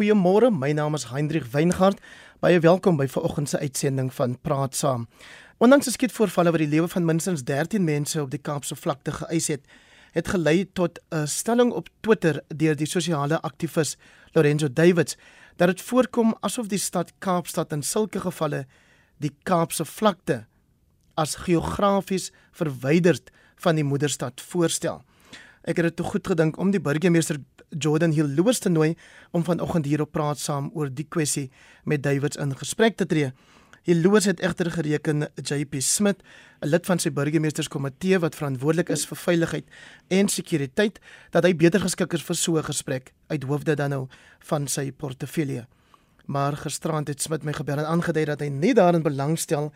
Goeiemôre, my naam is Hendrik Weingart. Baie welkom by vanoggend se uitsending van Praat Saam. Ondanks die skietvoorvalle wat die lewe van minstens 13 mense op die Kaapse vlakte geëis het, het gelei tot 'n stelling op Twitter deur die sosiale aktivis Lorenzo Davids dat dit voorkom asof die stad Kaapstad in sulke gevalle die Kaapse vlakte as geografies verwyderd van die moederstad voorstel. Ek het dit te goed gedink om die burgemeester Jordan Hill Lewis te nooi om vanoggend hier op praat saam oor die kwessie met Davids in gesprek te tree. Hill Lewis het egter gereken JP Smith, 'n lid van sy burgemeesterskomitee wat verantwoordelik is vir veiligheid en sekuriteit, dat hy beter geskik is vir so 'n gesprek uit hoofde dan nou van sy portefeulje. Maar gisterand het Smith my gebel en aangedui dat hy nie daarin belangstel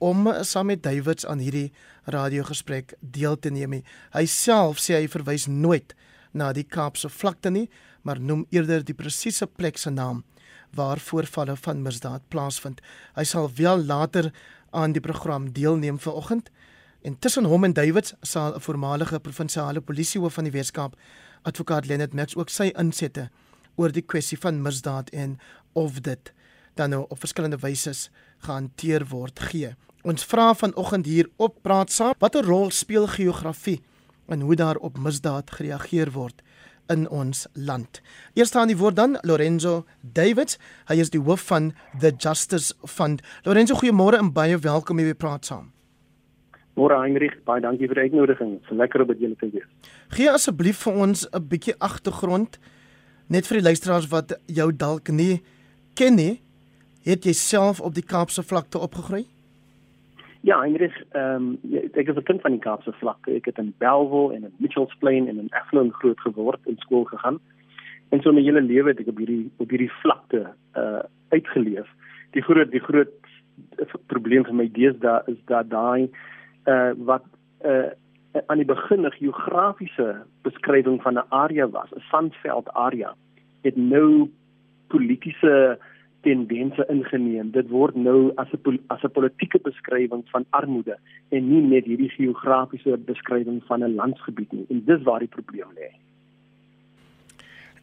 om saam met Davids aan hierdie radiogesprek deel te neem nie. Hy self sê hy verwys nooit na die Kaapse vlakte nie, maar noem eerder die presiese plek se naam waar voorvalle van misdaad plaasvind. Hy sal wel later aan die program deelneem vanoggend. En tussen hom en Davids sal 'n voormalige provinsiale polisiehoof van die Weskaap, advokaat Lenet Max ook sy insette oor die kwessie van misdaad en of dit dan nou op verskillende wyse gehanteer word gee. Ons vra vanoggend hier op praat saam, watter rol speel geografie in hoe daar op misdaad gereageer word in ons land. Eers staan die woord dan Lorenzo Davids, hy is die hoof van the Justice Fund. Lorenzo, goeiemôre en baie welkom hier by praat saam. Môre Heinrich, baie dankie vir die uitnodiging. Dit is lekker om by julle te wees. Gee asseblief vir ons 'n bietjie agtergrond net vir die luisteraars wat jou dalk nie ken nie. Het jy self op die Kaapse vlakte opgegroei? Ja, Heinrich, um, ek is 'n kind van die Kaapse vlakte. Ek het in Bellville en in Mitchells Plain en in Athlone groot geword en skool gegaan. En so my hele lewe het ek op hierdie op hierdie vlakte uh uitgeleef. Die groot die groot probleem vir my deesdae is dat daai uh wat uh aan die begin 'n geografiese beskrywing van 'n area was, 'n sandveld area, het nou politieke tendense ingeneem. Dit word nou as 'n as 'n politieke beskrywing van armoede en nie net hierdie geografiese beskrywing van 'n landsgebied nie. En dis waar die probleem lê.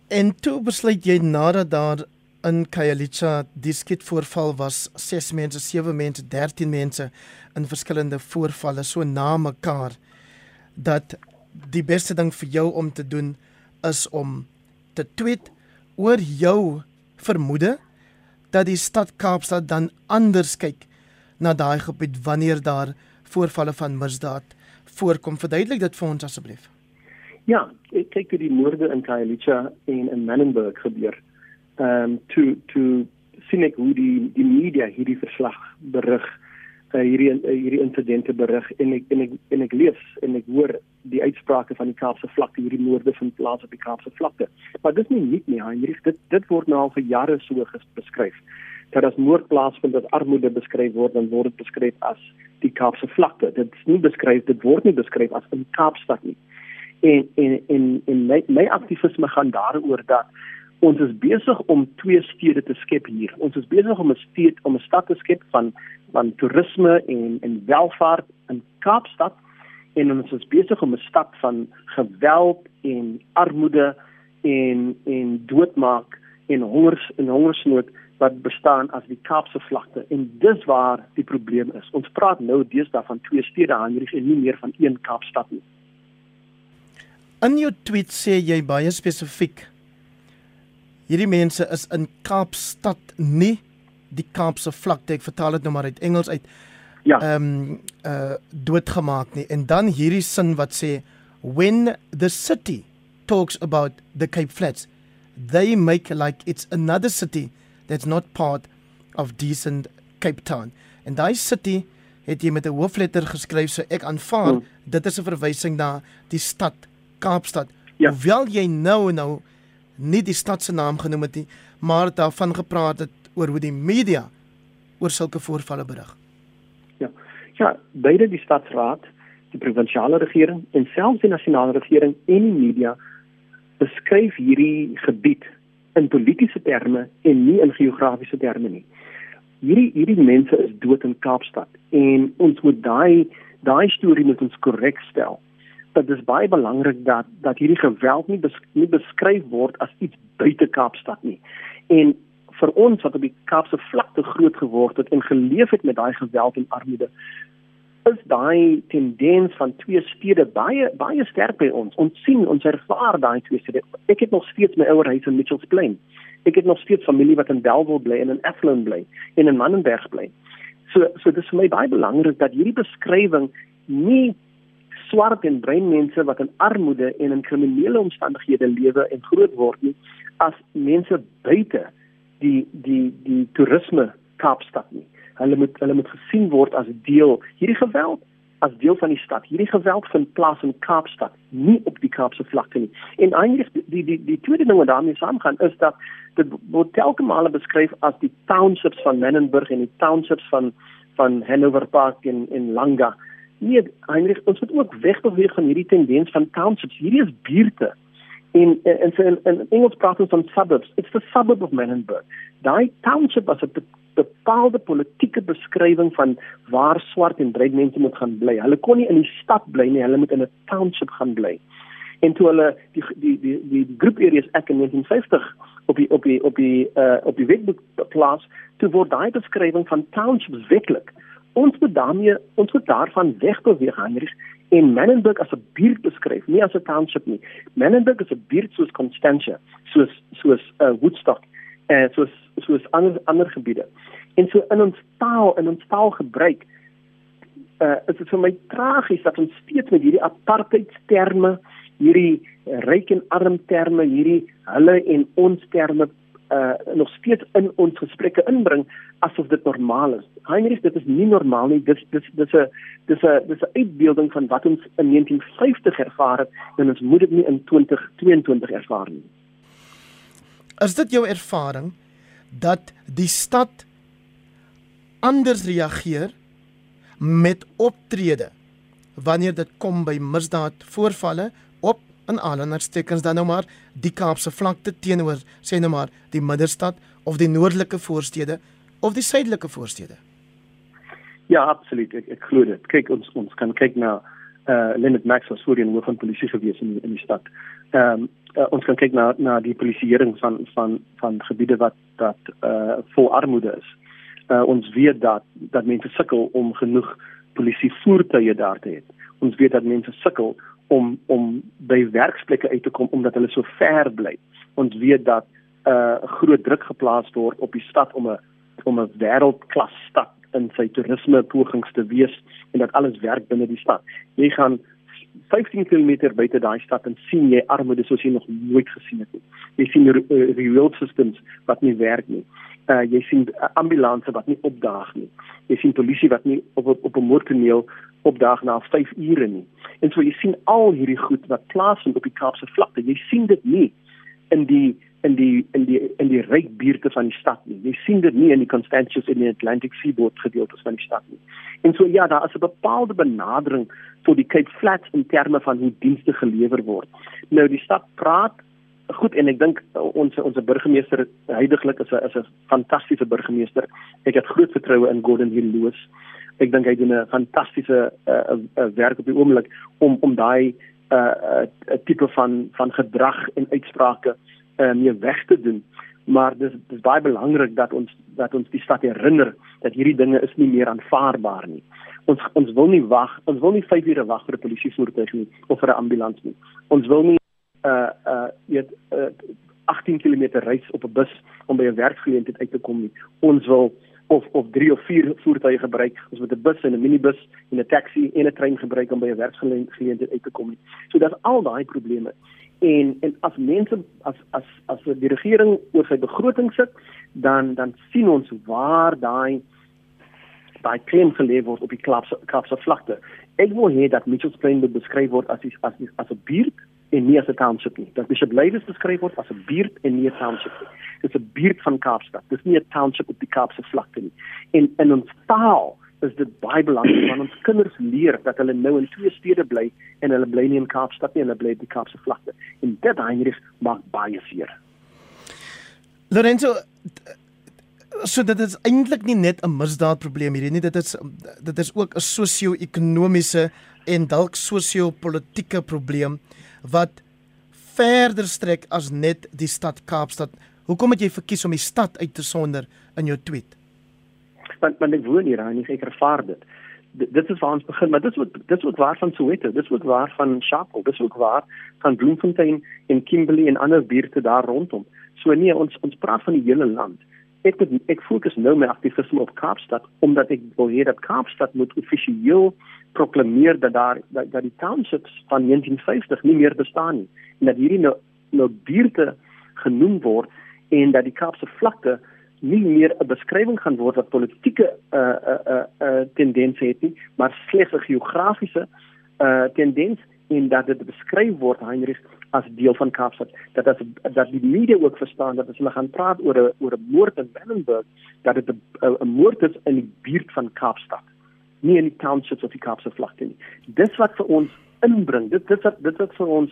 En toe besluit jy nadat daar in Khayelitsha diskit voorval was 6 mense, 7 mense, 13 mense in verskillende voorvalle so na mekaar dat die beste ding vir jou om te doen is om te tweet oor jou vermoede dat die stad Kaapstad dan anders kyk na daai gebied wanneer daar voorvalle van misdaad voorkom. Verduidelik dit vir ons asseblief. Ja, ek kyk hoe die moorde in Khayelitsha en in Menenberg gebeur. Ehm um, to to sien ek hoe die die media hierdie verslag berig uh, hierdie uh, hierdie insidente berig en ek en ek en ek lees en ek hoor die uitsprake van die Kaapse vlakte hierdie moorde vind plaas op die Kaapse vlakte. Maar dis nie net nie, Heinrich, dit dit word nou al vir jare so beskryf. Dat as moord plaasvind dat armoede beskryf word, dan word dit beskryf as die Kaapse vlakte. Dit is nie beskryf, dit word nie beskryf as in Kaapstad nie. En en en en my, my aktivisme gaan daaroor dat ons is besig om twee stede te skep hier. Ons is besig om 'n stad om 'n stad te skep van van toerisme en en welvaart in Kaapstad en ons is besig om 'n stad van geweld en armoede en en doodmaak en hongers en hongersnood wat bestaan as die Kaapse vlakte en dis waar die probleem is. Ons praat nou deesdae van twee stede Heinrich en nie meer van een Kaapstad nie. In jou tweet sê jy baie spesifiek hierdie mense is in Kaapstad nie. Die Kaapse vlakte ek vertaal dit nou maar uit Engels uit ja. ehm um, uh doodgemaak nie. En dan hierdie sin wat sê when the city talks about the Cape Flats they make like it's another city that's not part of decent Cape Town. En daai city het jy met 'n hoofletter geskryf so ek aanvaar hmm. dit is 'n verwysing na die stad Kaapstad. Ja. hoewel jy nou nou nie die stad se naam genoem het nie maar daarvan gepraat het oor hoe die media oor sulke voorvalle berig. Ja. Ja, beide die stadsraad, die provinsiale regering en selfs die nasionale regering en die media beskryf hierdie gebied in politieke terme en nie in geografiese terme nie. Hierdie hierdie mense is dood in Kaapstad en ons moet daai daai storie moet ons korrek stel. Dit is baie belangrik dat dat hierdie geweld nie bes, nie beskryf word as iets buite Kaapstad nie En vir ons wat op die Kaapse vlakte groot geword het en geleef het met daai geweld en armoede, is daai tendens van twee stede baie baie sterk by ons. Ons sien ons ervaar daai twee stede. Ek het nog steeds my ouer huis in Mitchells Plain. Ek het nog steeds familie wat in Bellville bly en in Athlone bly en in Mannenberg bly. So so dis vir my baie belangrik dat hierdie beskrywing nie swart en bruin mense wat in armoede en in kriminele omstandighede lewe en groot word nie as mense buite die die die toerisme Kaapstad nie hulle moet hulle moet gesien word as deel hierdie geweld as deel van die stad. Hierdie geweld vind plaas in Kaapstad, nie op die Kaapse vlakte nie. En eintlik die die die tweede ding wat daarmee saamgaan is dat dit word telke male beskryf as die townships van Menenberg en die townships van van Hanover Park en en Langa. Nee, eintlik ons moet ook wegbeweeg van hierdie tendens van townships. Hierdie is buurte. En en so in, in Engels praat ons van suburbs. It's the suburb of Menenberg. Daai township was 'n bepaalde politieke beskrywing van waar swart en bruin mense moet gaan bly. Hulle kon nie in die stad bly nie, hulle moet in 'n township gaan bly. En toe hulle die die die die, die groep areas ek in 1950 op die op die op die uh op die wetboek plaas toe word daai beskrywing van townships wetlik. Ons moet daarmee ons moet daarvan wegbeweeg Heinrich en Menenberg as 'n buurt beskryf, nie as 'n township nie. Menenberg is 'n buurt soos Constantia, soos soos uh Woodstock en uh, soos soos ander ander gebiede. En so in ons taal in ons taal gebruik uh is dit vir my tragies dat ons steeds met hierdie apartheidsterme, hierdie ryk en arm terme, hierdie hulle en ons terme uh nog steeds in ons gesprekke inbring asof dit normaal is. Heinrich, dit is nie normaal nie. Dis dis dis 'n dis 'n dis 'n uitbeelding van wat ons in 1950 ervaar het en ons moet dit nie in 2022 ervaar nie. Is dit jou ervaring dat die stad anders reageer met optrede wanneer dit kom by misdaad voorvalle in aanhalingstekens dan nou maar die Kaapse vlakte teenoor sê nou maar die middelstad of die noordelike voorstede of die suidelike voorstede. Ja, absoluut. Ek ek glo dit. Kyk ons ons kan kyk na eh uh, Leonard Max voor in hoof van polisie gewees in in die stad. Ehm um, uh, ons kan kyk na na die polisieering van van van gebiede wat dat eh uh, vol armoede is. Uh, ons weet dat dat mense sukkel om genoeg polisie voertuie daar te hê. Ons weet dat mense sukkel om om by werksplekke uit te kom omdat hulle so ver bly. Ons weet dat 'n uh, groot druk geplaas word op die stad om 'n om 'n wêreldklas stad in sy toerisme pogings te wees en dat alles werk binne die stad. Jy gaan 15 km buite daai stad en sien jy armoede soos jy nog nooit gesien het nie. Jy sien reward systems wat nie werk nie. Uh jy sien ambulanses wat nie opdaag nie. Jy sien polisie wat nie op op, op 'n moordtoneel opdaag na 5 ure nie. En so jy sien al hierdie goed wat plaasvind op die Kaapse vlakte. Jy sien dit nie in die in die in die in die ryk buurte van die stad nie. Jy sien dit nie in die Constantius in die Atlantic Seaboard gedeeltes van die stad nie. En so ja, daar is 'n bepaalde benadering vir die Cape Flats in terme van hoe dienste gelewer word. Nou die stad praat goed en ek dink ons ons burgemeester heidaglik is 'n is 'n fantastiese burgemeester. Ek het groot vertroue in Gordon Hilloos. Ek dink hy doen 'n fantastiese uh, uh, werk op die oomblik om om daai 'n uh, uh, tipe van van gedrag en uitsprake uh, mee weg te doen. Maar dis dis baie belangrik dat ons dat ons die stad herinner dat hierdie dinge is nie meer aanvaarbaar nie. Ons ons wil nie wag, ons wil nie 5 ure wag vir 'n polisievoertuig nie of vir 'n ambulans nie. Ons wil nie uh uh weet uh 18 km reis op 'n bus om by 'n werksgeleentheid uit te kom nie. Ons wil of of 3 of 4 voertuie gebruik. Ons moet 'n bus en 'n minibus en 'n taxi en 'n trein gebruik om by 'n werksgeleentheid uit te kom nie. So daar's al daai probleme. En en as mense as as as die regering oor sy begroting sit, dan dan sien ons waar daai daai klem gelê word op die Kaapse Kaapse vlakte. Ek wil hê dat Mitchells Plain beskryf word as as as 'n buurt en nie as 'n township nie. Dat Bishop Ladies beskryf word as 'n buurt en nie 'n township nie. Dit is 'n buurt van Kaapstad. Dit is nie 'n township op die Kaapse vlakte nie. En in ons taal is dit baie belangrik want ons kinders leer dat hulle nou in twee stede bly en hulle bly nie in Kaapstad nie, hulle bly op die Kaapse vlakte. En dit Heinrich maak baie seer. Lorenzo so dit is eintlik nie net 'n misdaadprobleem hierdie nie dit is dit is ook 'n sosio-ekonomiese en dalk sosio-politieke probleem wat verder strek as net die stad Kaapstad Hoekom het jy verkies om die stad uit te sonder in jou tweet? Want want ek woon hier en ek ervaar dit. D dit is waar ons begin, maar dit is ook dit is ook waar van Soweto, dit is ook waar van Sharpeville, dit is ook waar van Bloemfontein en Kimberley en ander buurte daar rondom. So nee, ons ons praat van die hele land. Ek het, ek fokus nou my aktivisme op Kaapstad omdat ek wil hê dat Kaapstad moet offisieel proklameer dat daar dat, dat die townships van 1950 nie meer bestaan nie. En dat hierdie nou nou buurte genoem word en dat die Kaapse vlakte nie meer 'n beskrywing gaan word wat politieke uh uh uh, uh tendense het nie, maar slegs 'n geografiese uh tendens en dat dit beskryf word Heinrich as deel van Kaapstad. Dat as dat die media ook verstaan dat as hulle gaan praat oor 'n oor 'n moord in Wellenberg dat dit 'n moord is in die buurt van Kaapstad. Nie in die townships of die Kaapse vlakte nie. Dis wat vir ons inbring. Dit dit wat dit wat vir ons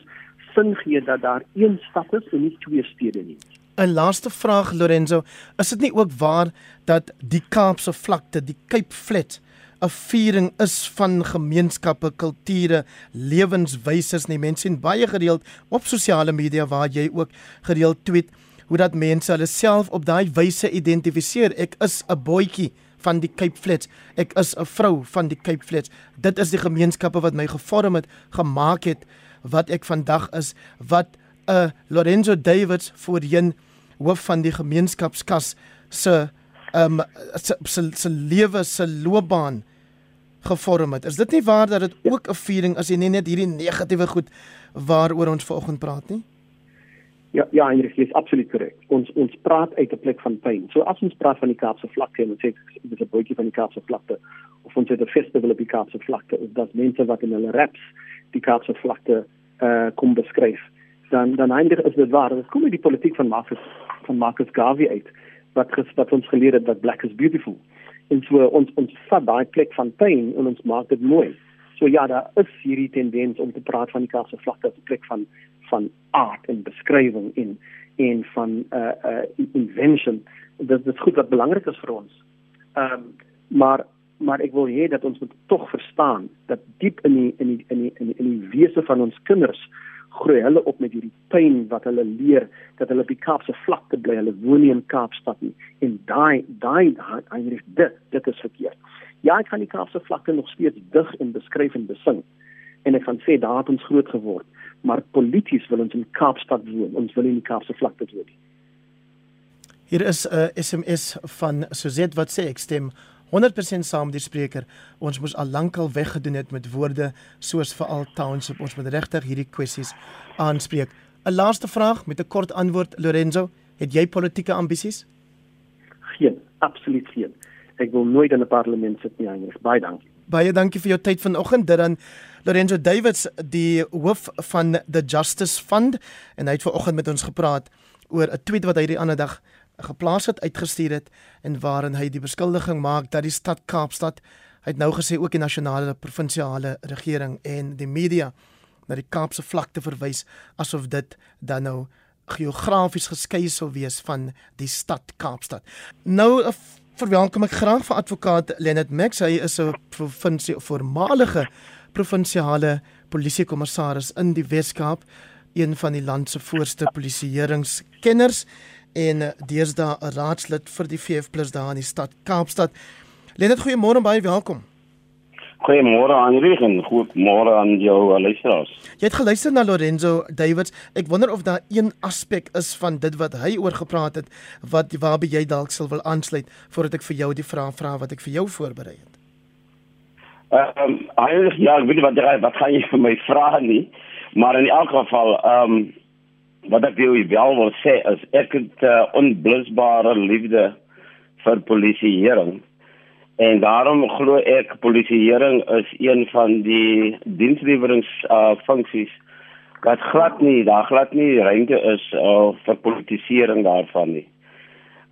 sin gee dat daar een stad is en nie twee stede nie. 'n laaste vraag Lorenzo. Is dit nie ook waar dat die Kaapse vlakte die Cape Flats 'n viering is van gemeenskappe, kulture, lewenswyse. Nie mense sien baie gereeld op sosiale media waar jy ook gereeld tweet hoe dat mense hulle self op daai wyse identifiseer. Ek is 'n boetjie van die Cape Flats. Ek is 'n vrou van die Cape Flats. Dit is die gemeenskappe wat my gevorm het, gemaak het wat ek vandag is, wat 'n uh, Lorenzo Davids voorheen hoof van die gemeenskapskas se um, se se, se lewe se loopbaan gevorm het. Is dit nie waar dat dit ook 'n viering as jy nie net hierdie negatiewe goed waaroor ons vanoggend praat nie? Ja, ja, Heinrich, is absoluut korrek. Ons ons praat uit 'n plek van pyn. So as ons praat van die Kaapse vlakte en ons sê dis 'n boetjie van die Kaapse vlakte of ons het 'n festival op die Kaapse vlakte of dat mense wat in hulle raps die Kaapse vlakte eh uh, kom beskryf, dan dan Heinrich is dit waar. Dit kom uit die politiek van Marcus van Marcus Garvey uit wat wat ons geleer het dat black is beautiful en so ons ons vat daai plek van pyn en ons maak dit mooi. So ja, daar is hierdie tendens om te praat van die Kaapse vlakte as 'n plek van van art en beskrywing en en van 'n uh, uh, invention. Dit is goed wat belangrik is vir ons. Ehm um, maar maar ek wil hê dat ons moet tog verstaan dat diep in die in die in die in die, die wese van ons kinders groei hulle op met hierdie pyn wat hulle leer dat hulle op die Kaapse vlakte bly, hulle woon nie in Kaapstad nie. En daai daai eintlik dit dit is verkeerd. Ja, ek kan die Kaapse vlakte nog steeds dig en beskryf en besing. En ek gaan sê daar het ons groot geword, maar polities wil ons in Kaapstad woon. Ons wil nie in die Kaapse vlakte woon nie. Hier is 'n uh, SMS van Suzette wat sê ek stem 100% saam met die spreker. Ons moes al lankal weggedoen het met woorde soos veral township. Ons moet regtig hierdie kwessies aanspreek. 'n Laaste vraag met 'n kort antwoord Lorenzo, het jy politieke ambisies? Geen, absoluut geen. Ek wil nooit in 'n parlement sit nie, Heinrich. Baie dankie. Baie dankie vir jou tyd vanoggend. Dit dan Lorenzo Davids, die hoof van the Justice Fund en hy het vanoggend met ons gepraat oor 'n tweet wat hy die ander dag geplaas het uitgestuur het en waarin hy die beskuldiging maak dat die stad Kaapstad hy het nou gesê ook die nasionale provinsiale regering en die media na die Kaapse vlakte verwys asof dit dan nou geografies geskei sou wees van die stad Kaapstad. Nou eh, verwelkom ek graag vir advokaat Leonard Max. Hy is 'n provinsie voormalige provinsiale polisiekommissaris in die Wes-Kaap, een van die land se voorste polisieeringskenners en deesdae 'n raadslid vir die VF+ daar in die stad Kaapstad. Lenet, goeiemôre baie welkom. Goeiemôre aan Rieg en goeiemôre aan jou luisteraars. Jy het geluister na Lorenzo Davids. Ek wonder of daar een aspek is van dit wat hy oor gepraat het wat waarby jy dalk sal wil aansluit voordat ek vir jou die vraag vra wat ek vir jou voorberei het. Ehm um, ja, ek weet nie wat jy wat gaan jy vir my vra nie, maar in elk geval ehm um, wat ek wil wel wil sê is ek het uh, onblusbare liefde vir polisieering en daarom glo ek polisieering is een van die dienslewerings uh, funksies wat glad nie daar glad nie ruimte is uh, vir politisering daarvan nie.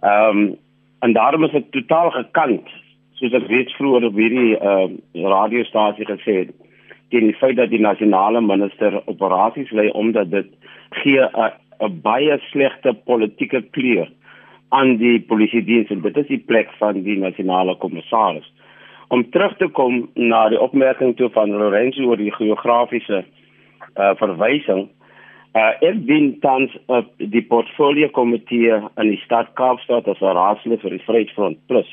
Ehm um, en daarom is dit totaal gekant soos ek weet vroeër op hierdie uh, radiostasie gesê het teen die feit dat die nasionale minister operasies lei omdat dit gee 'n baie slegte politieke kleur aan die polisie diens en dit is die plek van die nasionale kommissaris. Om terug te kom na die opmerking toe van Lorenzo oor die geografiese uh, verwysing, Uh, ek dien tans op die portfolio komitee in die stad Kaapstad as 'n raadslid vir die Vryheidsfront Plus.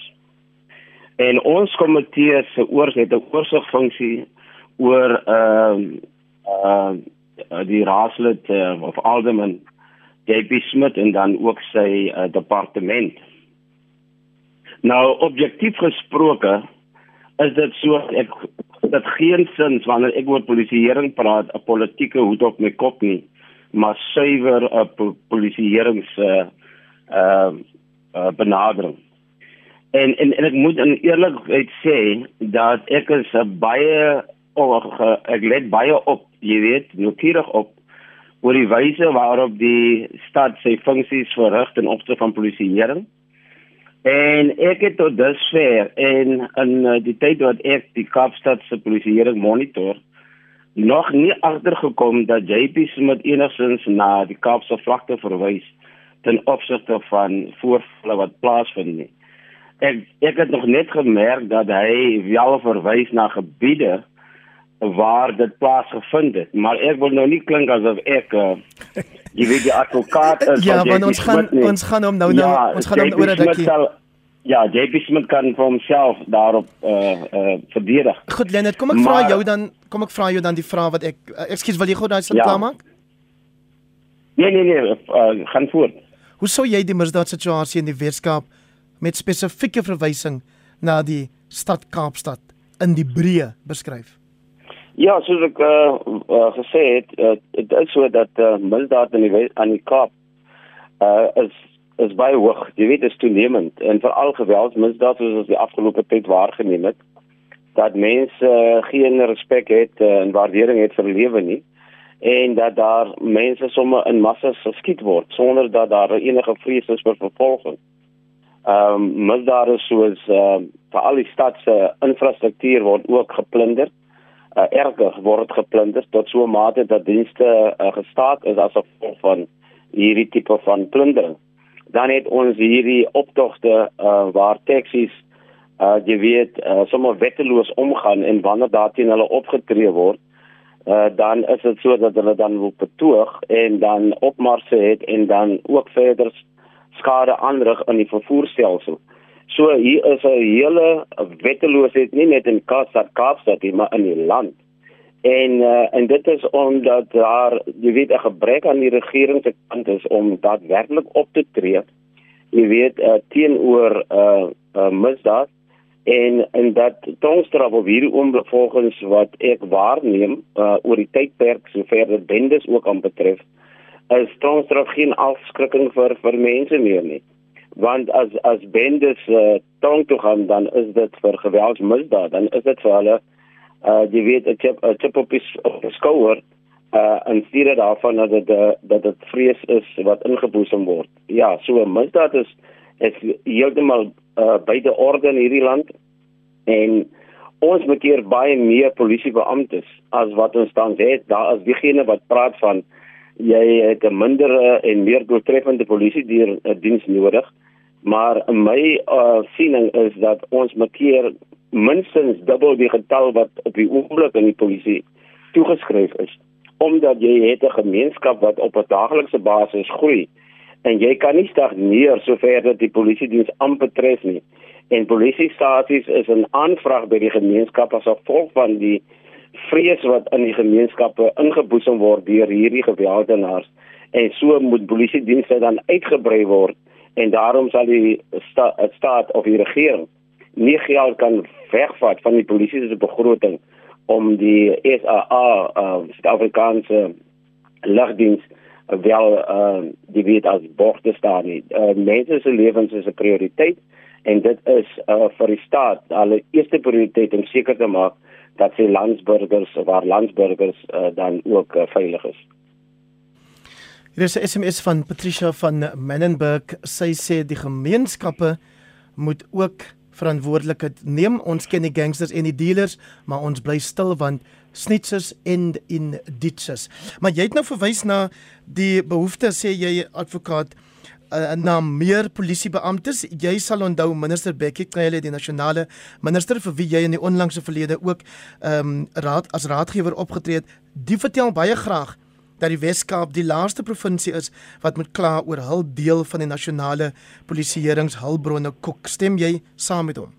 En ons komitee se oorsig het 'n oorsigfunksie oor ehm uh, uh, die raadslid uh, of alderman JP Smith en dan ook sy uh, departement. Nou objektief gesproke is dit so ek dit geen sin wanneer ek oor polisieering praat 'n politieke hoed op my kop nie maar suiwer 'n uh, polisieerings uh uh, uh benadering. En, en en ek moet in eerlikheid sê dat ek is baie of ek let baie op, jy weet, noukeurig op oor die wyse waarop die stad sy funksies verrig ten opsigte van polisieering. En ek het tot dusver en in uh, die tyd wat ek die Kaapstad se polisieering monitor, nog nie agtergekom dat JP Smith enigsins na die Kaapse vlakte verwys ten opsigte van voorvalle wat plaasvind nie. Ek ek het nog net gemerk dat hy wel verwys na gebiede waar dit plaasgevind het, maar ek wil nou nie klink asof ek uh, jy weet die advokaat is Ja, want ons gaan ons gaan hom nou nou ja, ons gaan hom oor dat ek Ja, JP Smith kan vir homself daarop eh uh, eh uh, verdedig. Goed, Leonard, kom ek vra jou dan kom ek vra jou dan die vraag wat ek uh, ekskuus wil jy gou daai sin ja. klaarmaak? Nee nee nee, uh, gaan voort. Hoe sou jy die misdaadsituasie in die Weskaap met spesifieke verwysing na die stad Kaapstad in die breë beskryf? Ja, soos ek uh, uh, gesê het, uh, dit is so dat uh, misdaad in die aan die Kaap uh, is is baie hoog. Jy weet dit is toenemend en veral geweldsmisdaad soos ons die afgelope tyd waargeneem het dat mense uh, geen respek het uh, en waardering het vir lewe nie en dat daar mense sommer in massas geskiet word sonder dat daar enige vrees is vir vervolging. Ehm um, misdaad is soos ehm uh, vir al die stad se infrastruktuur word ook geplunder. Uh, erger word geplunder tot so 'n mate dat dienste uh, gestaak is as gevolg van hierdie tipe van plundering dan het ons hierdie optogte uh, waar taksies uh jy weet uh, sommer wetteloos omgaan en wanneer daar teen hulle opgetree word uh dan is dit so dat hulle dan wil betoog en dan opmarse het en dan ook verder skade aanrig aan die vervoerstelsel. So hier is 'n hele wetteloosheid nie net in Kaapstad Kaapstad maar in die land. En uh, en dit is omdat daar jy weet 'n gebrek aan die regering se kant is om daadwerklik op te tree. Jy weet uh, teenoor uh, uh, misdaad en en dat tongstraf op hierdie oomblik volgens wat ek waarneem uh, oor die tydperk sover dit bendes ook aan betref is tongstraf geen afskrikking vir vir mense meer nie want as as bendes uh, tong toe gaan dan is dit vir geweldsmisdaad dan is dit vir hulle uh jy weet chip 'n chip op die skouer uh en stuur daarvan dat dit dat dit vrees is wat ingeboesem word. Ja, so misdaad is is heeltemal uh by die orde in hierdie land en ons moet hier baie meer polisiebeamptes as wat ons tans het. Daar is diegene wat praat van jy het 'n minder en meer doeltreffende polisie diens nodig. Maar my uh siening is dat ons moet hier minstens dubbel die getal wat op die oomblik in die polisie toegeskryf is omdat jy het 'n gemeenskap wat op 'n daaglikse basis groei. En jy kan nie stagneer sover dat die polisie diens amper tref nie. En polisiestasies is 'n aanvraag by die gemeenskap as gevolg van die vrees wat in die gemeenskappe ingeboesem word deur hierdie gewelddenaars. En so moet polisiedienste dan uitgebrei word en daarom sal die sta staat of die regering nie geld kan wegvat van die polisie se begroting om die SAA uh Suid-Afrikaanse lugdiens wel uh die weet as borg te staan nie. Uh, mense se lewens is 'n prioriteit en dit is uh vir die staat hulle eerste prioriteit om seker te maak dat sy landsburgers waar landsburgers uh, dan ook uh, veilig is. Hier is 'n SMS van Patricia van Menenberg. Sy sê die gemeenskappe moet ook verantwoordelikheid neem. Ons ken die gangsters en die dealers, maar ons bly stil want snitsers en in ditches. Maar jy het nou verwys na die behoefte sê jy advokaat uh, na meer polisiebeamptes. Jy sal onthou minister Bekkie Cele die nasionale minister vir wie jy in die onlangse verlede ook ehm um, raad as raadgewer opgetree het. Die vertel baie graag dat die Wes-Kaap die laaste provinsie is wat moet kla oor hul deel van die nasionale polisieeringshulpbronne koek. Stem jy saam met hom?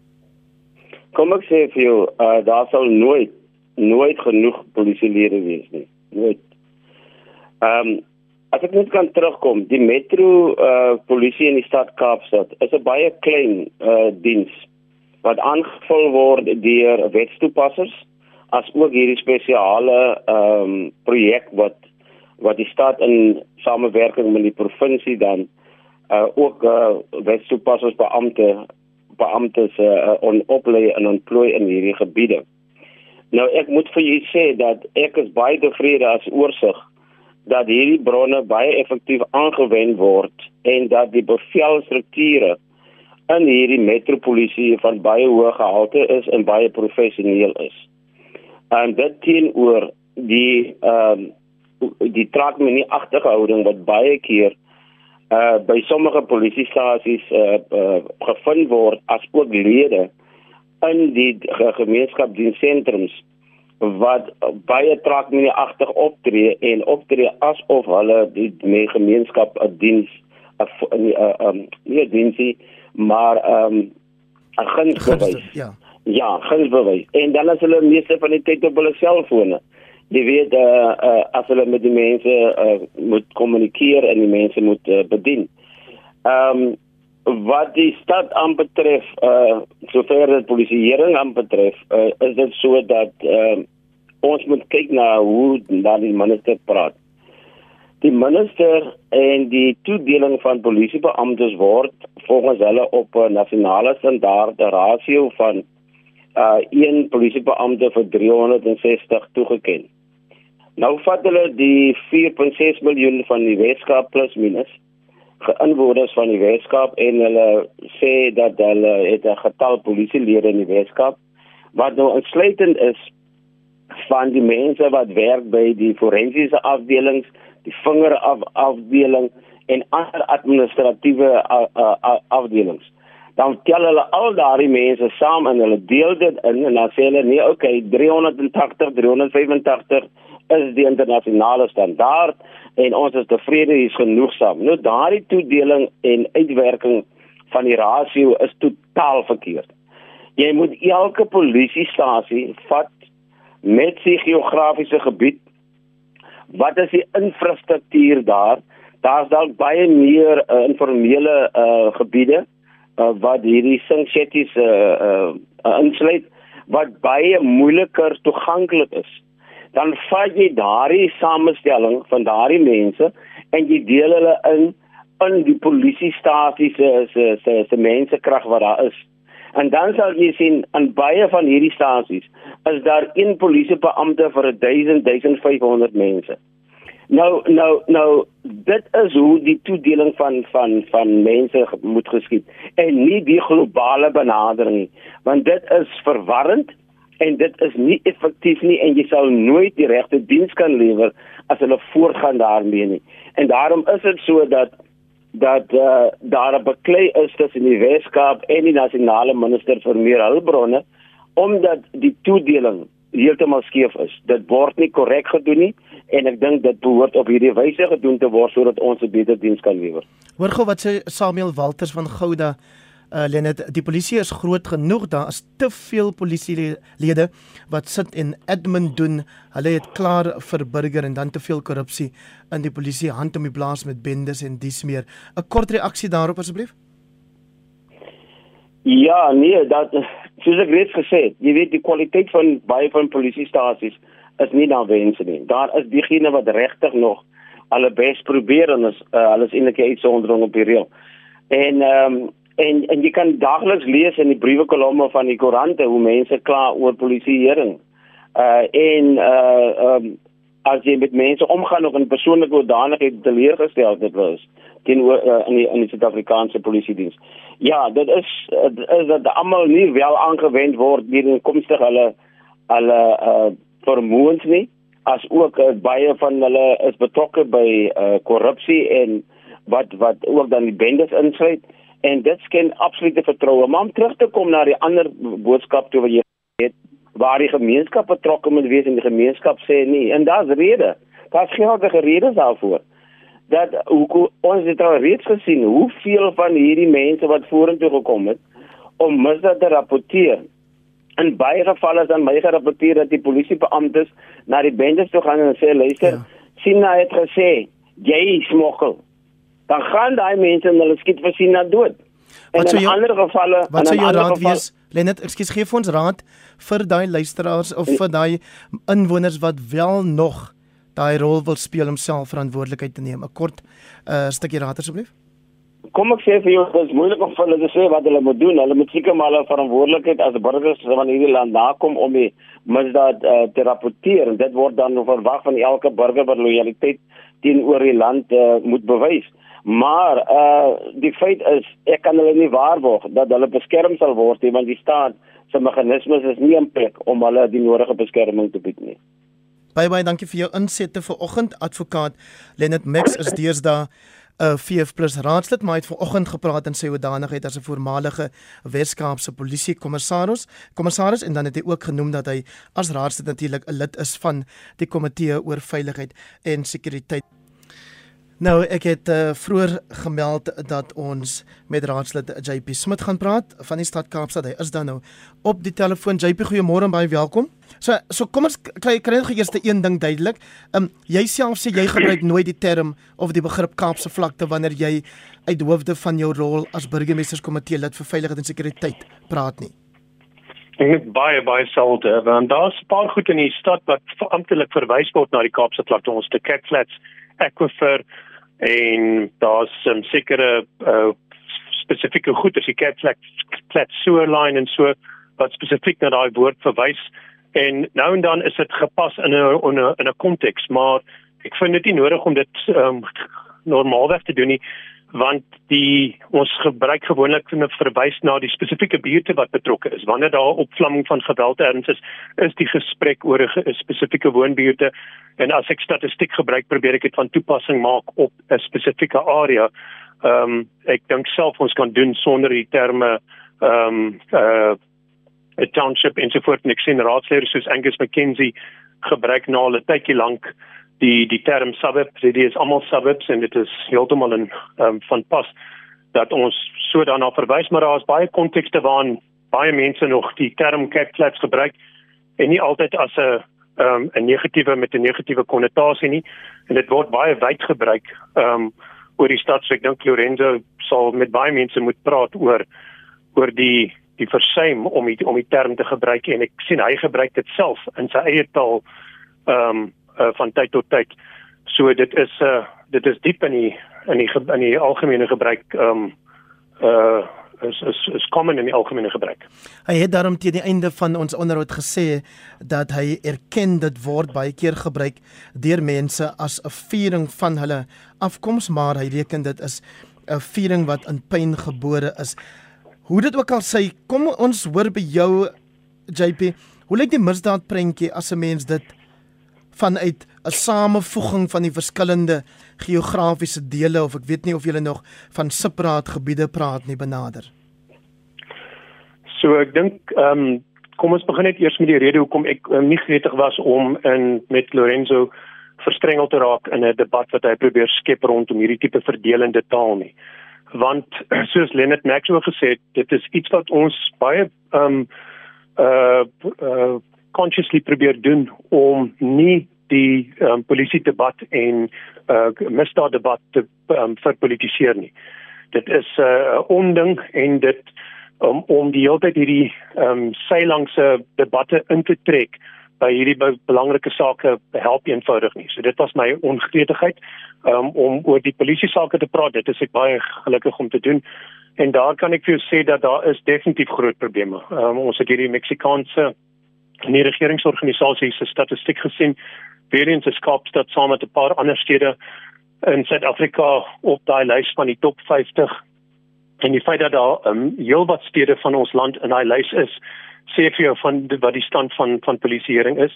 Kom ek sê vir jou, uh, daar sal nooit nooit genoeg polisielede wees nie. Nooit. Ehm um, as ek net kan terugkom, die metro uh polisie in die stad Kaapstad is 'n baie klein uh diens wat aangevul word deur wetstoepassers as ook hierdie spesiale ehm um, projek wat wat die stad in samewerking met die provinsie dan uh ook uh wetstoepassers beampte beamptes uh on oplei en ontplooi in hierdie gebiede. Nou ek moet vir julle sê dat ek is baie tevrede as oorsig dat hierdie bronne baie effektief aangewend word en dat die bevelstrukture in hierdie metropolisie van baie hoë gehalte is en baie professioneel is. En dit teenoor die ehm um, die trakmenie agterhouding wat baie keer uh by sommige polisiestasies uh, uh gevind word as ook lede in die gemeenskapsdienssentrums wat baie trakmenie agter optree en optree asof hulle die gemeenskap 'n diens 'n 'n 'n diensie maar um, 'n gunsbewys. Ja. Ja, gunsbewys. En dan as hulle meeste van die tyd op hulle selfone. Jy weet eh uh, uh, as hulle met die mense uh, moet kommunikeer en die mense moet uh, bedien. Ehm um, wat die stad aanbetref, eh uh, sover die polisieering aanbetref, uh, is dit so dat ehm uh, ons moet kyk na hoe dan die minister praat. Die minister en die toedeling van polisiebeamptes word volgens hulle op 'n nasionale standaard 'n rasio van uh een polisiebeampte vir 360 toegeken. Nou vat hulle die 4.6 miljoen van die Weskaap plus minus geinwoners van die Weskaap en hulle sê dat hulle het 'n getal polisielede in die Weskaap wat nou insluitend is van die mense wat werk by die forensiese afdelings die vingerafdeling en ander administratiewe afdelings. Dan tel hulle al daardie mense saam en hulle deel dit in en dan sê hulle nee, okay, 380, 385 is die internasionale standaard en ons is tevrede hier genoegsaam. Nou daardie toedeling en uitwerking van die rasio is totaal verkeerd. Jy moet elke polisiestasie vat met sy geografiese gebied wat is die infrastruktuur daar? Daar's dalk baie meer uh, informele uh, gebiede uh, wat hierdie sinksetties uh, uh, insluit wat baie moeiliker toeganklik is. Dan vat jy daardie samestelling van daardie mense en jy deel hulle in in die polisiestasie se se se se mensekrag wat daar is. En dan sal jy sien aan baie van hierdie stasies is daar een polisiebeampte vir 1000 1500 mense. Nou nou nou dit is hoe die toedeling van van van mense moet geskied en nie die globale benadering nie want dit is verwarrend en dit is nie effektief nie en jy sal nooit die regte diens kan lewer as hulle voortgaan daarmee nie. En daarom is dit so dat dat uh, daar 'n beklei is tussen die Weskaap en die nasionale minister vir meer hulpbronne omdat die toedeling heeltemal skeef is. Dit word nie korrek gedoen nie en ek dink dit behoort op hierdie wyse gedoen te word sodat ons 'n beter diens kan lewer. Hoor gou wat sê Samuel Walters van Gouda. Uh Lenet, die polisie is groot genoeg, daar is te veel polisielede wat sit en admin doen. Hulle het klaar vir burger en dan te veel korrupsie in die polisie hand om die blaas met bendes en dis meer. 'n Kort reaksie daarop asseblief. Ja, nee, dat soos ek reeds gesê het, jy weet die kwaliteit van baie van polisiestasies is nie na wense nie. Daar is diegene wat regtig nog hulle bes probeer en is uh, alles eintlik uitsondering op die reël. En ehm um, en en jy kan daagliks lees in die briewe kolomme van die koerante hoe mense kla oor polisieering. Uh en uh um, as jy met mense omgaan of in persoonlike oordanigheid teleurgestel dit was teenoor uh, in die in die Suid-Afrikaanse polisie diens. Ja, dit is is dat almal nie wel aangewend word deur die komstige hulle hulle uh vermoëns nie as ook uh, baie van hulle is betrokke by uh korrupsie en wat wat ook dan die bendes insluit en dit skend absolute vertroue. Maar om terug te kom na die ander boodskap toe wat jy het waar die gemeenskap betrokke moet wees en die gemeenskap sê nee en daar's rede Daar's geldige redes daarvoor. Dat hoe ons het al reeds gesien hoeveel van hierdie mense wat vorentoe gekom het om misdaad te rapporteer. In baie gevalle is dan my gerapporteer dat die polisiebeamptes na die bendes toe gaan en sê luister, ja. Sina het gesê jy smokkel. Dan gaan daai mense en hulle skiet vir Sina dood. En in ander gevalle, wat sou jou raad geval, wees? Lenet, ekskuus, gee vir ons raad vir daai luisteraars of vir daai inwoners wat wel nog daai rol wil speel om self verantwoordelikheid te neem. 'n Kort uh, stukkie raad asseblief. Kom ek sê vir jou, dit is moeilik om vir hulle te sê wat hulle moet doen. Hulle moet seker maar hulle verantwoordelikheid as burgers van hierdie land nakom om die misdaad uh, te rapporteer en dit word dan verwag van elke burger wat lojaliteit teenoor die land uh, moet bewys. Maar uh die feit is ek kan hulle nie waarborg dat hulle beskerm sal word nie want die staat se meganismes is nie in plek om hulle die nodige beskerming te bied nie. Baie baie dankie vir jou insette vir oggend advokaat Lenet Max is deesdae 'n uh, VF+ raadslid maar het vanoggend gepraat in sy hoedanigheid as 'n voormalige Weskaapse polisie kommissaris kommissaris en dan het hy ook genoem dat hy as raadslid natuurlik 'n lid is van die komitee oor veiligheid en sekuriteit Nou ek het uh, vroeër gemeld dat ons met raadslid JP Smit gaan praat van die stad Kaapstad. Hy is dan nou op die telefoon. JP, goeiemôre en baie welkom. So so kom ons kry kry net eers een ding duidelik. Ehm um, jy self sê jy gebruik nooit die term of die begrip Kaapse vlakte wanneer jy uit hoofde van jou rol as burgemeesterskomitee lid vir veiligheid en sekuriteit praat nie. Ek het baie baie selde want daar's 'n paar goed in die stad wat amptelik verwys word na die Kaapse vlakte ons te Cat Flats Aquifer en daar's 'n um, sekere uh, spesifieke goed as jy kyk flat flat sewer line en so wat spesifiek na daai woord verwys. En nou en dan is dit gepas in 'n in 'n konteks maar ek vind dit nie nodig om dit um, normaalweg te doen nie want die ons gebruik gewoonlik vir 'n verwys na die spesifieke buurte wat betrokke is. Wanneer daar opvlamming van geweld erns is, is die gesprek oor 'n spesifieke woonbuurte en as ek statistiek gebruik, probeer ek dit van toepassing maak op 'n spesifieke area. Ehm um, ek dink self ons kan doen sonder die terme ehm um, uh 'n township ensovoorts en ek sien raadslede soos Angus McKenzie gebruik al 'n tydjie lank die die term suburb dit is almal suburbs en dit is heeltemal in um, van pas dat ons so daarna verwys maar daar is baie kontekste waarin baie mense nog die term cat flats gebruik en nie altyd as 'n um, 'n negatiewe met 'n negatiewe konnotasie nie. En dit word baie wyd gebruik um, oor die stad. So ek dink Lorenzo sal met baie mense moet praat oor oor die die versuim om die, om die term te gebruik en ek sien hy gebruik dit self in sy eie taal ehm um, uh, van tyd tot tyd. So dit is uh dit is diep in die in die in die algemene gebruik ehm um, uh is is is common in die algemene gebruik. Hy het daarom teen die einde van ons onderhoud gesê dat hy erken dit word baie keer gebruik deur mense as 'n viering van hulle afkoms, maar hy reken dit is 'n viering wat in pyn gebore is. Hoe dit ook al sê, kom ons hoor by jou JP, hoe lyk die misdaad prentjie as 'n mens dit vanuit 'n samevoeging van die verskillende geografiese dele of ek weet nie of julle nog van sipraat gebiede praat nie benader. So ek dink ehm um, kom ons begin net eers met die rede hoekom ek um, nie gretig was om in met Lorenzo verstrengel te raak in 'n debat wat hy probeer skep rondom hierdie tipe verdelende taal nie. Want soos Leonard Maxwell gesê het, dit is iets wat ons baie ehm um, uh uh consciously probeer doen om nie die um, polisie debat en uh, misdaad debat te um, verpolitiseer nie. Dit is 'n uh, onding en dit um, om die hele tyd hierdie um, seilangse debatte in te trek by hierdie belangrike sake help eenvoudig nie. So dit was my ongretigheid um, om oor die polisie sake te praat. Dit is ek baie gelukkig om te doen. En daar kan ek vir jou sê dat daar is definitief groot probleme. Um, ons het hierdie Meksikaanse in die regeringsorganisasie se statistiek gesien weer eens is Kaapstad saam met 'n paar ander stede in Suid-Afrika op daai lys van die top 50 en die feit dat daar um, heelwat stede van ons land in daai lys is sê vir jou van die, wat die stand van van polisieering is.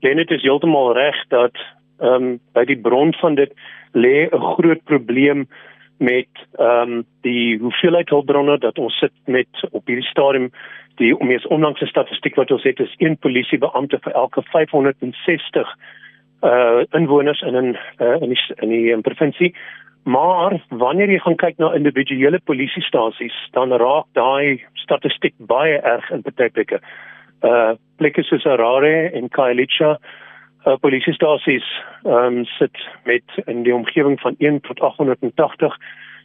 Lenet is heeltemal reg dat ehm um, by die bron van dit lê 'n groot probleem met ehm um, die hoeveelheid hulpbronne dat ons sit met op hierdie stadium die om eens onlangs 'n statistiek wat ons het is een polisiebeampte vir elke 560 uh inwoners in in uh, in die in die um, provinsie. Maar wanneer jy gaan kyk na individuele polisiestasies, dan raak daai statistiek baie erg in party plekke. Uh plekke soos Harare en Khayelitsha uh polisiestasies ehm um, sit met in die omgewing van 1 tot 880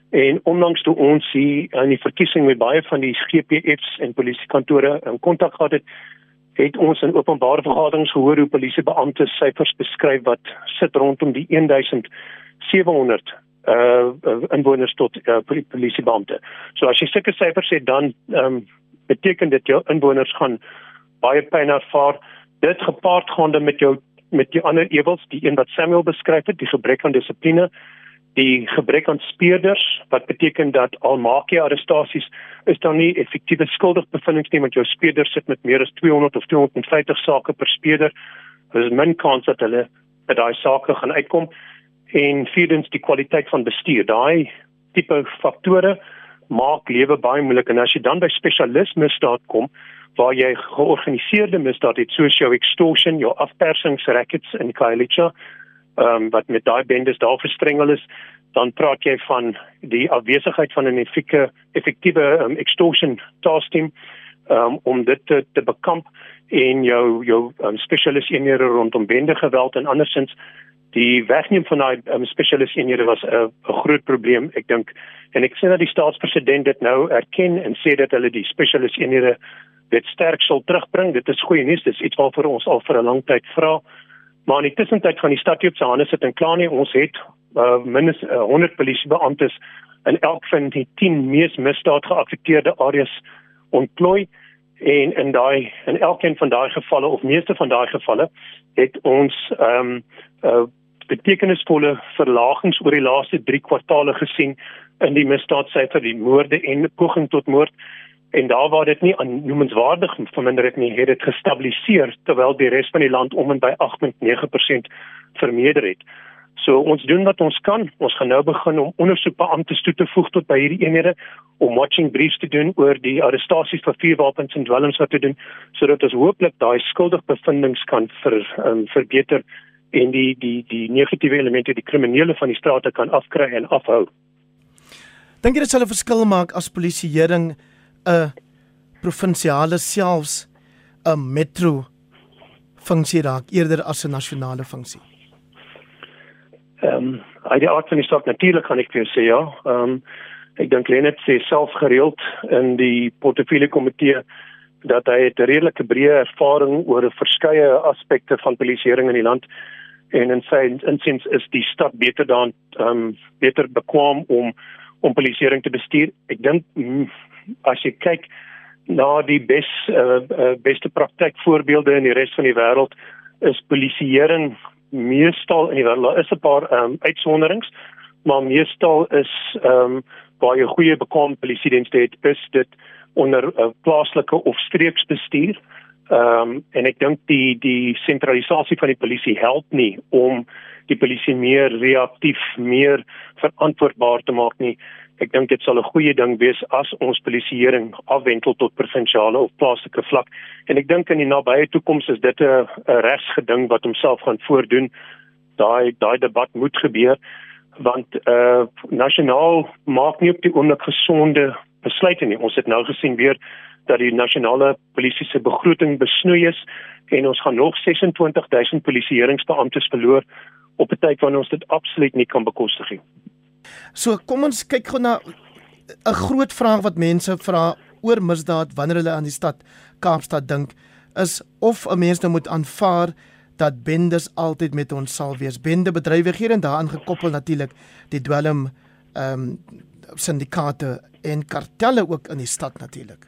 en ondanks toe ons hier aan die verkiesing met baie van die GPF's en polisiekantore in kontak gehad het, het ons in openbare vergaderings gehoor hoe polisiebeampte syfers beskryf wat sit rondom die 1700 uh inwoners tot uh, polisiebeampte. So as jy sulke syfers het dan ehm um, beteken dit jou inwoners gaan baie pyn ervaar. Dit gepaard gaande met jou met die ander ewels, die een wat Samuel beskryf het, die gebrek aan dissipline, die gebrek aan speurders wat beteken dat al maak jy arrestasies is dan nie effektiewe skuldigbevindings nie want jou speurder sit met meer as 200 of 250 sake per speurder. Daar is min kans dat hulle by daai sake gaan uitkom en vierdens die kwaliteit van bestuur. Daai tipe faktore maak lewe baie moeilik en as jy dan by spesialisme staat kom waar jy georganiseerde misdaad het soos jou extortion, jou afpersingsrackets in Khayelitsha, ehm um, wat met daai bendes daar verstrengel is, dan praat jy van die afwesigheid van 'n effektiewe effektiewe um, extortion task team um, om dit te, te bekamp en jou jou um, spesialis eenhede rondom bende geweld en andersins. Die wegneem van daai um, spesialis eenhede was 'n groot probleem ek dink. En ek sien dat die staatspresident dit nou erken en sê dat hulle die spesialis eenhede dit sterk sal terugbring. Dit is goeie nuus. Dis iets waarvoor ons al vir 'n lang tyd vra. Maar in die tussentyd gaan die stad hier op sy hande sit en klaar nie. Ons het uh, minstens uh, 100 polisiebeamptes in elk van die 10 mees misdaad geaffekteerde areas ontplooi. En in daai in elkeen van daai gevalle of meeste van daai gevalle het ons ehm um, uh, betekenisvolle verlagings oor die laaste 3 kwartaale gesien in die misdaadsyfer die moorde en poging tot moord en daar waar dit nie aannoemenswaardig verminder het nie het dit gestabiliseer terwyl die res van die land om en by 8.9% vermeerder het. So ons doen wat ons kan. Ons gaan nou begin om ondersoekbeamptes toe te voeg tot by hierdie eenhede om watching briefs te doen oor die arrestasies vir vuurwapens en dwelms wat te doen sodat ons hooplik daai skuldigbevindings kan ver um, verbeter en die die die negatiewe elemente die kriminele van die strate kan afkry en afhou. Dink jy dit sal 'n verskil maak as polisieering 'n provinsiale selfs 'n metro funksie raak eerder as 'n nasionale funksie? Ehm um, uit die aard van die saak natuurlik kan ek vir jou sê ja. Ehm um, ek dink Lenet sê self gereeld in die portefeulje komitee dat hy 'n redelike breë ervaring oor verskeie aspekte van polisieering in die land en in sy insiens is die stad beter dan ehm um, beter bekwam om om polisieering te bestuur. Ek dink mm, as jy kyk na die bes uh, uh, beste praktyk voorbeelde in die res van die wêreld is polisieering meestal in die wêreld daar is 'n paar um, uitsonderings, maar meestal is ehm um, waar jy goeie bekwame polisiedienste het, is dit onder uh, plaaslike of streeksbestuur. Ehm um, en ek dink die die sentralisasie van die polisie help nie om die polisie meer reaktief, meer verantwoordbaar te maak nie. Ek dink dit sal 'n goeie ding wees as ons polisieering afwentel tot provinsiale of plaaslike vlak. En ek dink in die nabye toekoms is dit 'n regsgeding wat homself gaan voordoen. Daai daai debat moet gebeur want eh uh, nasionaal maak nie op die oomblik gesonde besluite nie. Ons het nou gesien weer dat die nasionale polisie se begroting besnoei is en ons gaan nog 26000 polisieeringsbeamptes verloor op 'n tyd wanneer ons dit absoluut nie kan bekostig nie. So kom ons kyk gou na 'n groot vraag wat mense vra oor misdaad wanneer hulle aan die stad Kaapstad dink is of 'n mens nou moet aanvaar dat bendes altyd met ons sal wees. Bende bedrywighede en daaraan gekoppel natuurlik die dwelm ehm um, syndikaate en kartelle ook in die stad natuurlik.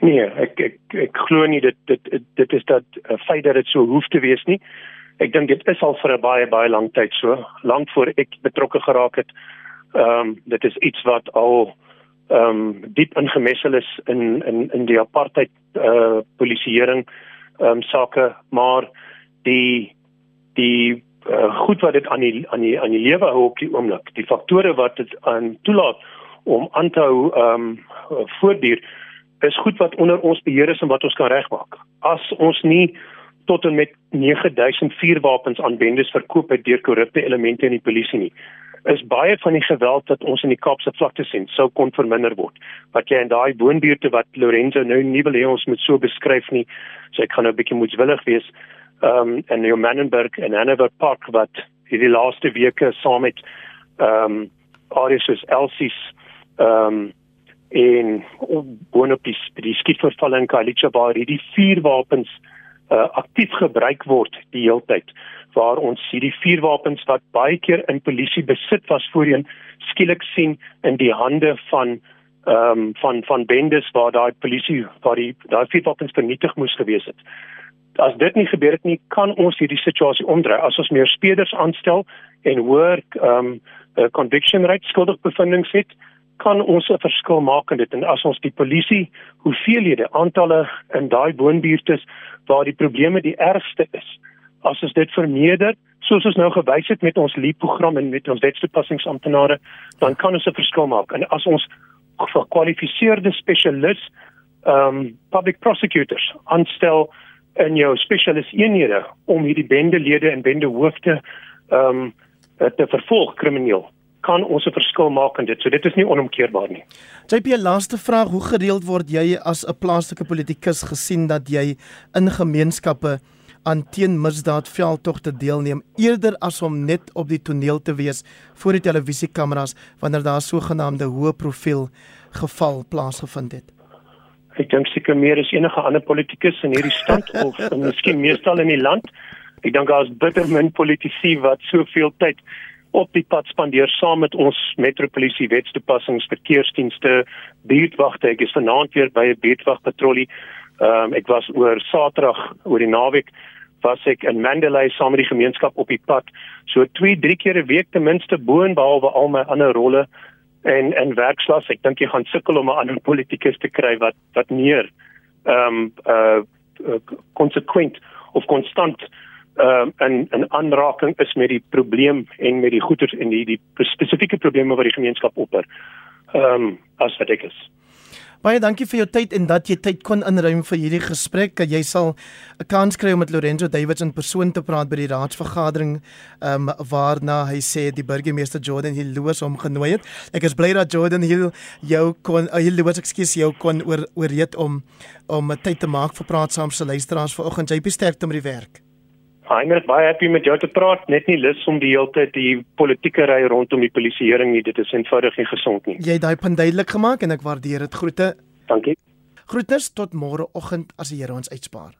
Nee, ek ek ek glo nie dit dit dit is dat 'n feit dat dit so hoef te wees nie ek dink dit is al vir 'n baie baie lang tyd so, lank voor ek betrokke geraak het. Ehm um, dit is iets wat al ehm um, diep ingemessel is in in in die apartheid eh uh, polisieering ehm um, sake, maar die die uh, goed wat dit aan die aan die aan die lewe hou op die oomblik, die faktore wat dit aan toelaat om aan te hou ehm um, voortduur is goed wat onder ons beheer is en wat ons kan regmaak. As ons nie tot en met 9000 vuurwapens aan bendes verkoop het deur korrupte elemente in die polisie nie is baie van die geweld wat ons in die Kaapse vlakte sien sou kon verminder word. Wat jy in daai woonbuurte wat Lorenzo nou nie wil hê ons moet so beskryf nie. So ek gaan nou 'n bietjie moedswillig wees. Ehm um, in Mannenberg en Hanover Park wat hierdie laaste weke saam met ehm um, Arius Elsies ehm um, en woon op die die skietvervalle in Kalicha waar hierdie vuurwapens uh, aktief gebruik word die hele tyd waar ons hierdie vuurwapens wat baie keer in polisie besit was voorheen skielik sien in die hande van ehm um, van van bendes waar daai polisie waar die daai vuurwapens vernietig moes gewees het. As dit nie gebeur het nie, kan ons hierdie situasie omdraai as ons meer speders aanstel en hoër ehm um, conviction rate skuldigbevindings het kan ons 'n verskil maak in dit. En as ons die polisie hoeveelhede aantalle in daai woonbuurte waar die probleme die ergste is as ons dit vermeerder soos ons nou gewys het met ons leap program en met ons wetstoepassingsamptenare dan kan ons 'n verskil maak. En as ons gekwalifiseerde spesialis ehm um, public prosecutors aanstel in jou spesialis eenhede om hierdie bendelede en bendehoofde ehm um, te vervolg krimineel kan ons 'n verskil maak in dit. So dit is nie onomkeerbaar nie. JP, laaste vraag, hoe gereeld word jy as 'n plaaslike politikus gesien dat jy in gemeenskappe aan teenmisdaad veldtogte deelneem eerder as om net op die toneel te wees voor die televisiekameras wanneer daar sogenaamde hoë profiel geval plaasgevind het. Ek dink seker meer as enige ander politikus in hierdie stad of miskien meestal in die land. Ek dink daar's bitter min politici wat soveel tyd op die pad spandeer saam met ons metropolisie wetstoepassings verkeersdienste buurtwagte ek is vanaand weer by 'n buurtwagpatrollie um, ek was oor Saterdag oor die naweek was ek in Mandalay saam met die gemeenskap op die pad. So 2, 3 keer 'n week ten minste boonbehalwe al my ander rolle en en werkslas. Ek dink jy gaan sukkel om 'n ander politikus te kry wat wat meer ehm um, uh konsekwent of konstant ehm um, 'n 'n aanraking is met die probleem en met die goeters en die die spesifieke probleme wat die gemeenskap opper. Ehm um, as wat ek is. Baie dankie vir jou tyd en dat jy tyd kon inruim vir hierdie gesprek. Jy sal 'n kans kry om met Lorenzo Davids in persoon te praat by die raadsvergadering, ehm um, waarna hy sê die burgemeester Jordan Hill Lewis hom genooi het. Ek is bly dat Jordan Hill jou kon uh, Hill Lewis ekskuus jou kon oor ooreed om om tyd te maak vir praat saam se luisteraars vanoggend. Jy is sterk met die werk. Is baie happy met jou te praat, net nie lus om die hele tyd die politieke ry rondom die polisieering nie. Dit is eenvoudig nie gesond nie. Jy het daai punt duidelik gemaak en ek waardeer dit. Groete. Dankie. Groeters tot môreoggend as die Here ons uitspaar.